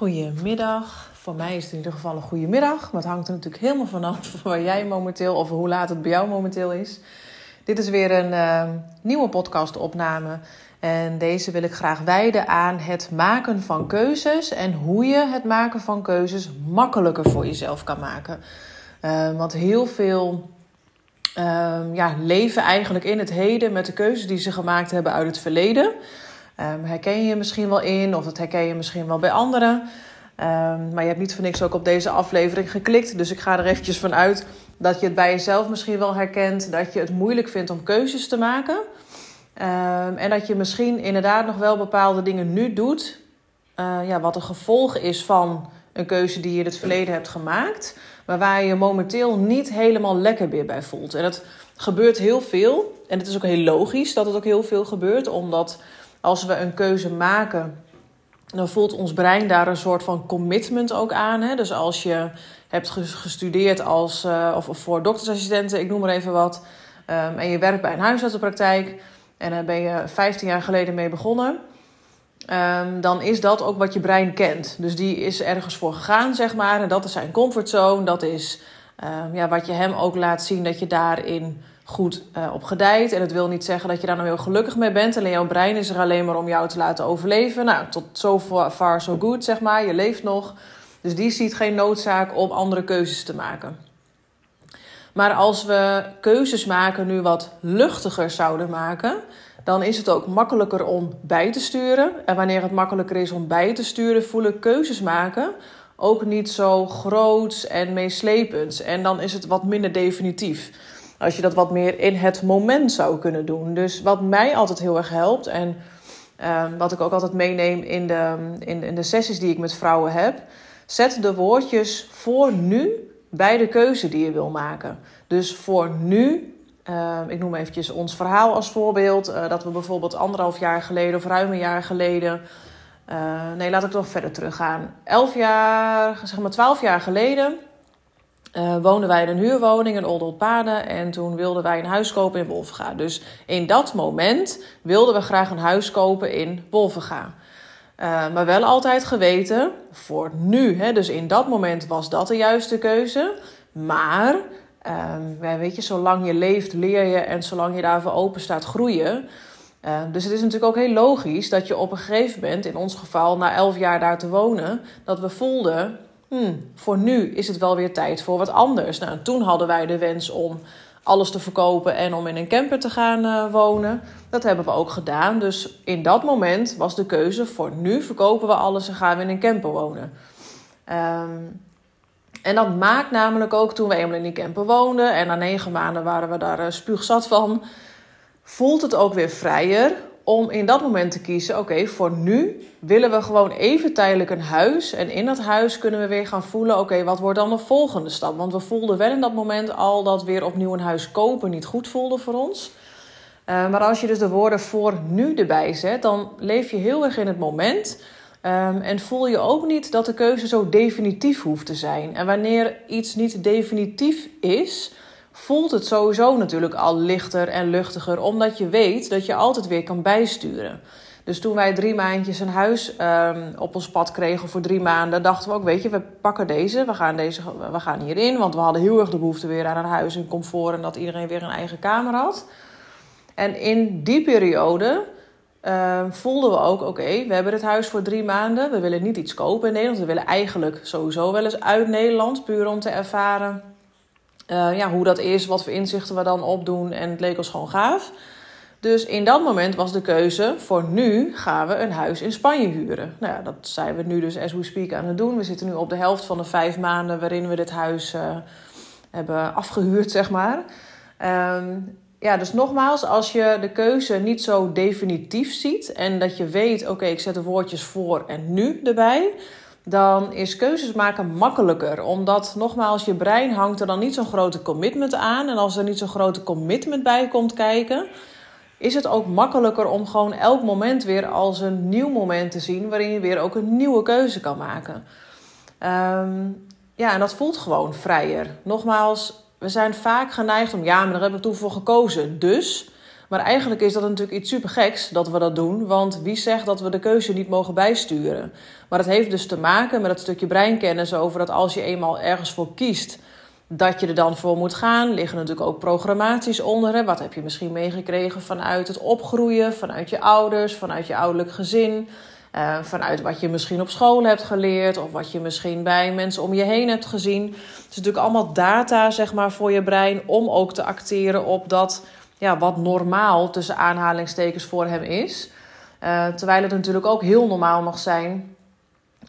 Goedemiddag. Voor mij is het in ieder geval een goede middag. Maar het hangt er natuurlijk helemaal vanaf waar jij momenteel of hoe laat het bij jou momenteel is. Dit is weer een uh, nieuwe podcastopname. En deze wil ik graag wijden aan het maken van keuzes en hoe je het maken van keuzes makkelijker voor jezelf kan maken. Uh, want heel veel uh, ja, leven eigenlijk in het heden met de keuzes die ze gemaakt hebben uit het verleden. Um, herken je je misschien wel in of dat herken je misschien wel bij anderen. Um, maar je hebt niet voor niks ook op deze aflevering geklikt. Dus ik ga er eventjes van uit dat je het bij jezelf misschien wel herkent. Dat je het moeilijk vindt om keuzes te maken. Um, en dat je misschien inderdaad nog wel bepaalde dingen nu doet. Uh, ja, wat een gevolg is van een keuze die je in het verleden hebt gemaakt. Maar waar je je momenteel niet helemaal lekker meer bij voelt. En dat gebeurt heel veel. En het is ook heel logisch dat het ook heel veel gebeurt. Omdat als we een keuze maken, dan voelt ons brein daar een soort van commitment ook aan. Hè? Dus als je hebt gestudeerd als, uh, of, voor doktersassistenten, ik noem maar even wat, um, en je werkt bij een huisartsenpraktijk en daar ben je 15 jaar geleden mee begonnen. Um, dan is dat ook wat je brein kent. Dus die is ergens voor gegaan, zeg maar. En dat is zijn comfortzone. Dat is um, ja, wat je hem ook laat zien dat je daarin goed uh. En het wil niet zeggen dat je daar nou heel gelukkig mee bent. Alleen jouw brein is er alleen maar om jou te laten overleven. Nou, tot so far so good, zeg maar. Je leeft nog. Dus die ziet geen noodzaak om andere keuzes te maken. Maar als we keuzes maken nu wat luchtiger zouden maken, dan is het ook makkelijker om bij te sturen. En wanneer het makkelijker is om bij te sturen, voelen keuzes maken ook niet zo groots en meeslepends. En dan is het wat minder definitief. Als je dat wat meer in het moment zou kunnen doen. Dus wat mij altijd heel erg helpt en uh, wat ik ook altijd meeneem in de, in, in de sessies die ik met vrouwen heb. Zet de woordjes voor nu bij de keuze die je wil maken. Dus voor nu, uh, ik noem eventjes ons verhaal als voorbeeld. Uh, dat we bijvoorbeeld anderhalf jaar geleden of ruim een jaar geleden. Uh, nee, laat ik nog verder teruggaan. Elf jaar, zeg maar twaalf jaar geleden uh, woonden wij in een huurwoning in Oldelpaden en toen wilden wij een huis kopen in Wolvenga. Dus in dat moment wilden we graag een huis kopen in Wolvenga. Uh, maar wel altijd geweten, voor nu, hè, dus in dat moment was dat de juiste keuze. Maar, uh, weet je, zolang je leeft leer je en zolang je daarvoor open staat groeien. Uh, dus het is natuurlijk ook heel logisch dat je op een gegeven moment, in ons geval na elf jaar daar te wonen, dat we voelden hmm, voor nu is het wel weer tijd voor wat anders. Nou, toen hadden wij de wens om alles te verkopen en om in een camper te gaan uh, wonen. Dat hebben we ook gedaan. Dus in dat moment was de keuze voor nu verkopen we alles en gaan we in een camper wonen. Um, en dat maakt namelijk ook toen we eenmaal in die camper woonden en na negen maanden waren we daar uh, spuugzat van, voelt het ook weer vrijer om in dat moment te kiezen: oké, voor nu willen we gewoon even tijdelijk een huis. En in dat huis kunnen we weer gaan voelen: oké, wat wordt dan de volgende stap? Want we voelden wel in dat moment al dat weer opnieuw een huis kopen niet goed voelde voor ons. Uh, maar als je dus de woorden voor nu erbij zet, dan leef je heel erg in het moment. Um, en voel je ook niet dat de keuze zo definitief hoeft te zijn. En wanneer iets niet definitief is, voelt het sowieso natuurlijk al lichter en luchtiger, omdat je weet dat je altijd weer kan bijsturen. Dus toen wij drie maandjes een huis um, op ons pad kregen voor drie maanden, dachten we ook, weet je, we pakken deze, we gaan, deze, we gaan hierin. Want we hadden heel erg de behoefte weer aan een huis en comfort en dat iedereen weer een eigen kamer had. En in die periode uh, voelden we ook, oké, we hebben het huis voor drie maanden. We willen niet iets kopen in Nederland. We willen eigenlijk sowieso wel eens uit Nederland, puur om te ervaren uh, ja, hoe dat is, wat voor inzichten we dan opdoen. En het leek ons gewoon gaaf. Dus in dat moment was de keuze: voor nu gaan we een huis in Spanje huren. Nou ja, dat zijn we nu dus as we speak aan het doen. We zitten nu op de helft van de vijf maanden waarin we dit huis uh, hebben afgehuurd, zeg maar. Um, ja, dus nogmaals, als je de keuze niet zo definitief ziet en dat je weet: oké, ik zet de woordjes voor en nu erbij dan is keuzes maken makkelijker. Omdat, nogmaals, je brein hangt er dan niet zo'n grote commitment aan. En als er niet zo'n grote commitment bij komt kijken, is het ook makkelijker om gewoon elk moment weer als een nieuw moment te zien waarin je weer ook een nieuwe keuze kan maken. Um, ja, en dat voelt gewoon vrijer. Nogmaals, we zijn vaak geneigd om ja, maar daar heb ik toen voor gekozen. Dus. Maar eigenlijk is dat natuurlijk iets super geks dat we dat doen. Want wie zegt dat we de keuze niet mogen bijsturen? Maar het heeft dus te maken met het stukje breinkennis over dat als je eenmaal ergens voor kiest, dat je er dan voor moet gaan. Liggen natuurlijk ook programmaties onder. Wat heb je misschien meegekregen vanuit het opgroeien, vanuit je ouders, vanuit je ouderlijk gezin. Uh, vanuit wat je misschien op school hebt geleerd of wat je misschien bij mensen om je heen hebt gezien. Het is natuurlijk allemaal data zeg maar, voor je brein om ook te acteren op dat ja, wat normaal tussen aanhalingstekens voor hem is. Uh, terwijl het natuurlijk ook heel normaal mag zijn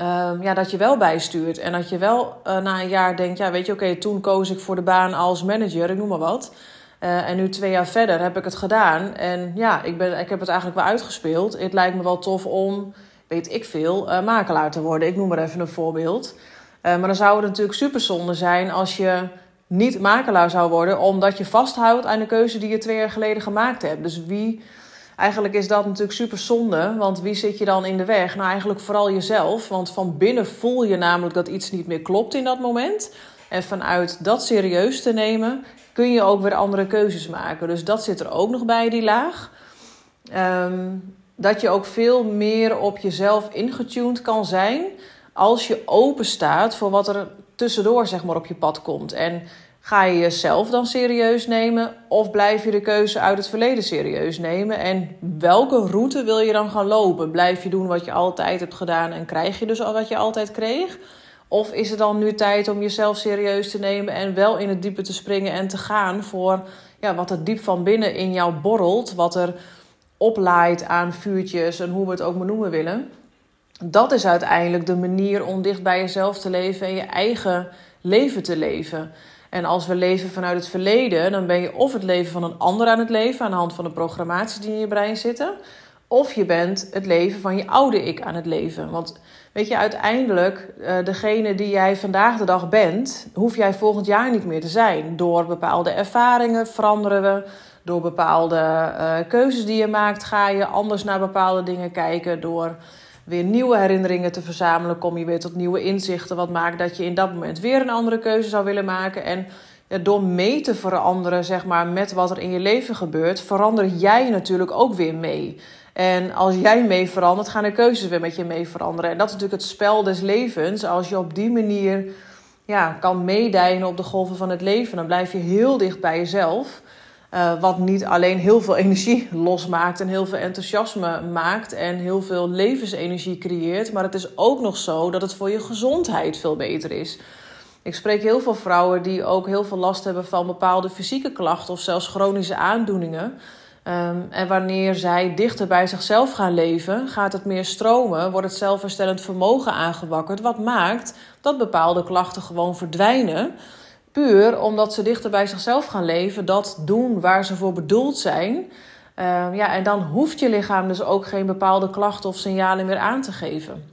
uh, ja, dat je wel bijstuurt. En dat je wel uh, na een jaar denkt, ja weet je, oké, toen koos ik voor de baan als manager, ik noem maar wat. Uh, en nu twee jaar verder heb ik het gedaan. En ja, ik, ben, ik heb het eigenlijk wel uitgespeeld. Het lijkt me wel tof om, weet ik veel, makelaar te worden. Ik noem maar even een voorbeeld. maar dan zou het natuurlijk super zonde zijn als je niet makelaar zou worden, omdat je vasthoudt aan de keuze die je twee jaar geleden gemaakt hebt. Dus wie, eigenlijk is dat natuurlijk super zonde, want wie zit je dan in de weg? Nou, eigenlijk vooral jezelf, want van binnen voel je namelijk dat iets niet meer klopt in dat moment. En vanuit dat serieus te nemen, kun je ook weer andere keuzes maken. Dus dat zit er ook nog bij, die laag. Um, dat je ook veel meer op jezelf ingetuned kan zijn als je open staat voor wat er tussendoor zeg maar, op je pad komt. En ga je jezelf dan serieus nemen of blijf je de keuze uit het verleden serieus nemen? En welke route wil je dan gaan lopen? Blijf je doen wat je altijd hebt gedaan en krijg je dus al wat je altijd kreeg? Of is het dan nu tijd om jezelf serieus te nemen en wel in het diepe te springen en te gaan voor ja, wat er diep van binnen in jou borrelt, wat er oplaait aan vuurtjes en hoe we het ook maar noemen willen? Dat is uiteindelijk de manier om dicht bij jezelf te leven en je eigen leven te leven. En als we leven vanuit het verleden, dan ben je of het leven van een ander aan het leven aan de hand van de programmaties die in je brein zitten, of je bent het leven van je oude ik aan het leven. Want weet je, uiteindelijk, uh, degene die jij vandaag de dag bent, hoef jij volgend jaar niet meer te zijn. Door bepaalde ervaringen veranderen we. Door bepaalde uh, keuzes die je maakt, ga je anders naar bepaalde dingen kijken. Door weer nieuwe herinneringen te verzamelen, kom je weer tot nieuwe inzichten. Wat maakt dat je in dat moment weer een andere keuze zou willen maken. En door mee te veranderen, zeg maar, met wat er in je leven gebeurt, verander jij natuurlijk ook weer mee. En als jij mee verandert, gaan de keuzes weer met je mee veranderen. En dat is natuurlijk het spel des levens. Als je op die manier ja, kan meedijnen op de golven van het leven, dan blijf je heel dicht bij jezelf. Uh, wat niet alleen heel veel energie losmaakt en heel veel enthousiasme maakt en heel veel levensenergie creëert, maar het is ook nog zo dat het voor je gezondheid veel beter is. Ik spreek heel veel vrouwen die ook heel veel last hebben van bepaalde fysieke klachten of zelfs chronische aandoeningen. Um, en wanneer zij dichter bij zichzelf gaan leven, gaat het meer stromen, wordt het zelfherstellend vermogen aangewakkerd, wat maakt dat bepaalde klachten gewoon verdwijnen. Puur omdat ze dichter bij zichzelf gaan leven, dat doen waar ze voor bedoeld zijn. Uh, ja, en dan hoeft je lichaam dus ook geen bepaalde klachten of signalen meer aan te geven.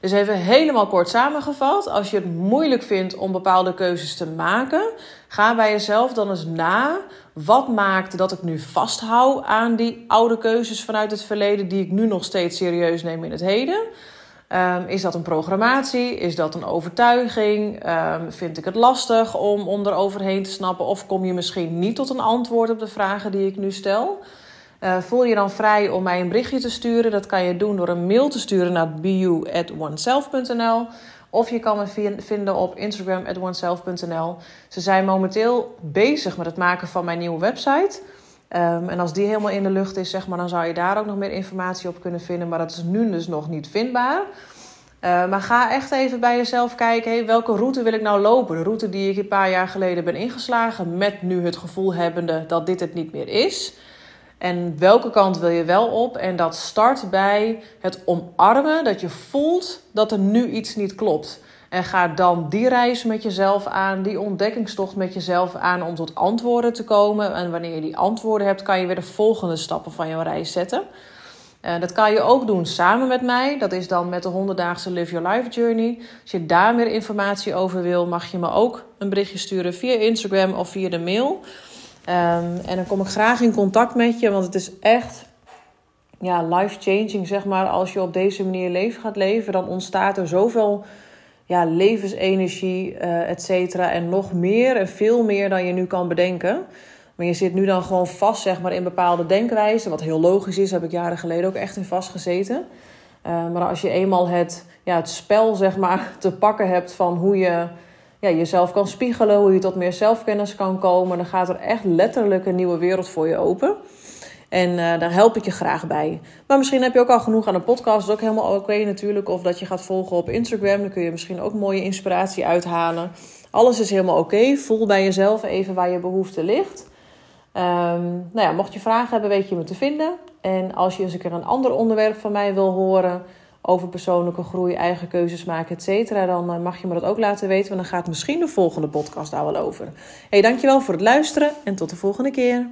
Dus even helemaal kort samengevat. Als je het moeilijk vindt om bepaalde keuzes te maken, ga bij jezelf dan eens na. Wat maakt dat ik nu vasthoud aan die oude keuzes vanuit het verleden, die ik nu nog steeds serieus neem in het heden? Um, is dat een programmatie? Is dat een overtuiging? Um, vind ik het lastig om, om er overheen te snappen? Of kom je misschien niet tot een antwoord op de vragen die ik nu stel? Uh, voel je dan vrij om mij een berichtje te sturen? Dat kan je doen door een mail te sturen naar bu@oneself.nl of je kan me vinden op Instagram oneself.nl. Ze zijn momenteel bezig met het maken van mijn nieuwe website. Um, en als die helemaal in de lucht is, zeg maar, dan zou je daar ook nog meer informatie op kunnen vinden. Maar dat is nu dus nog niet vindbaar. Uh, maar ga echt even bij jezelf kijken, hey, welke route wil ik nou lopen? De route die ik een paar jaar geleden ben ingeslagen, met nu het gevoel hebbende dat dit het niet meer is. En welke kant wil je wel op? En dat start bij het omarmen, dat je voelt dat er nu iets niet klopt. En ga dan die reis met jezelf aan, die ontdekkingstocht met jezelf aan om tot antwoorden te komen. En wanneer je die antwoorden hebt, kan je weer de volgende stappen van jouw reis zetten. Dat kan je ook doen samen met mij. Dat is dan met de 100-daagse Live Your Life Journey. Als je daar meer informatie over wil, mag je me ook een berichtje sturen via Instagram of via de mail. Um, en dan kom ik graag in contact met je, want het is echt ja, life-changing, zeg maar. Als je op deze manier leven gaat leven, dan ontstaat er zoveel ja, levensenergie, uh, et cetera. En nog meer en veel meer dan je nu kan bedenken. Maar je zit nu dan gewoon vast zeg maar, in bepaalde denkwijzen. Wat heel logisch is, heb ik jaren geleden ook echt in vastgezeten. Uh, maar als je eenmaal het, ja, het spel zeg maar, te pakken hebt van hoe je ja, jezelf kan spiegelen, hoe je tot meer zelfkennis kan komen, dan gaat er echt letterlijk een nieuwe wereld voor je open. En uh, daar help ik je graag bij. Maar misschien heb je ook al genoeg aan een podcast. Dat is ook helemaal oké natuurlijk. Of dat je gaat volgen op Instagram. Dan kun je misschien ook mooie inspiratie uithalen. Alles is helemaal oké. Voel bij jezelf even waar je behoefte ligt. Um, nou ja, mocht je vragen hebben, weet je me te vinden. En als je eens een keer een ander onderwerp van mij wil horen over persoonlijke groei, eigen keuzes maken, et cetera, dan eh, mag je me dat ook laten weten. Want dan gaat misschien de volgende podcast daar wel over. Hey, dankjewel voor het luisteren en tot de volgende keer.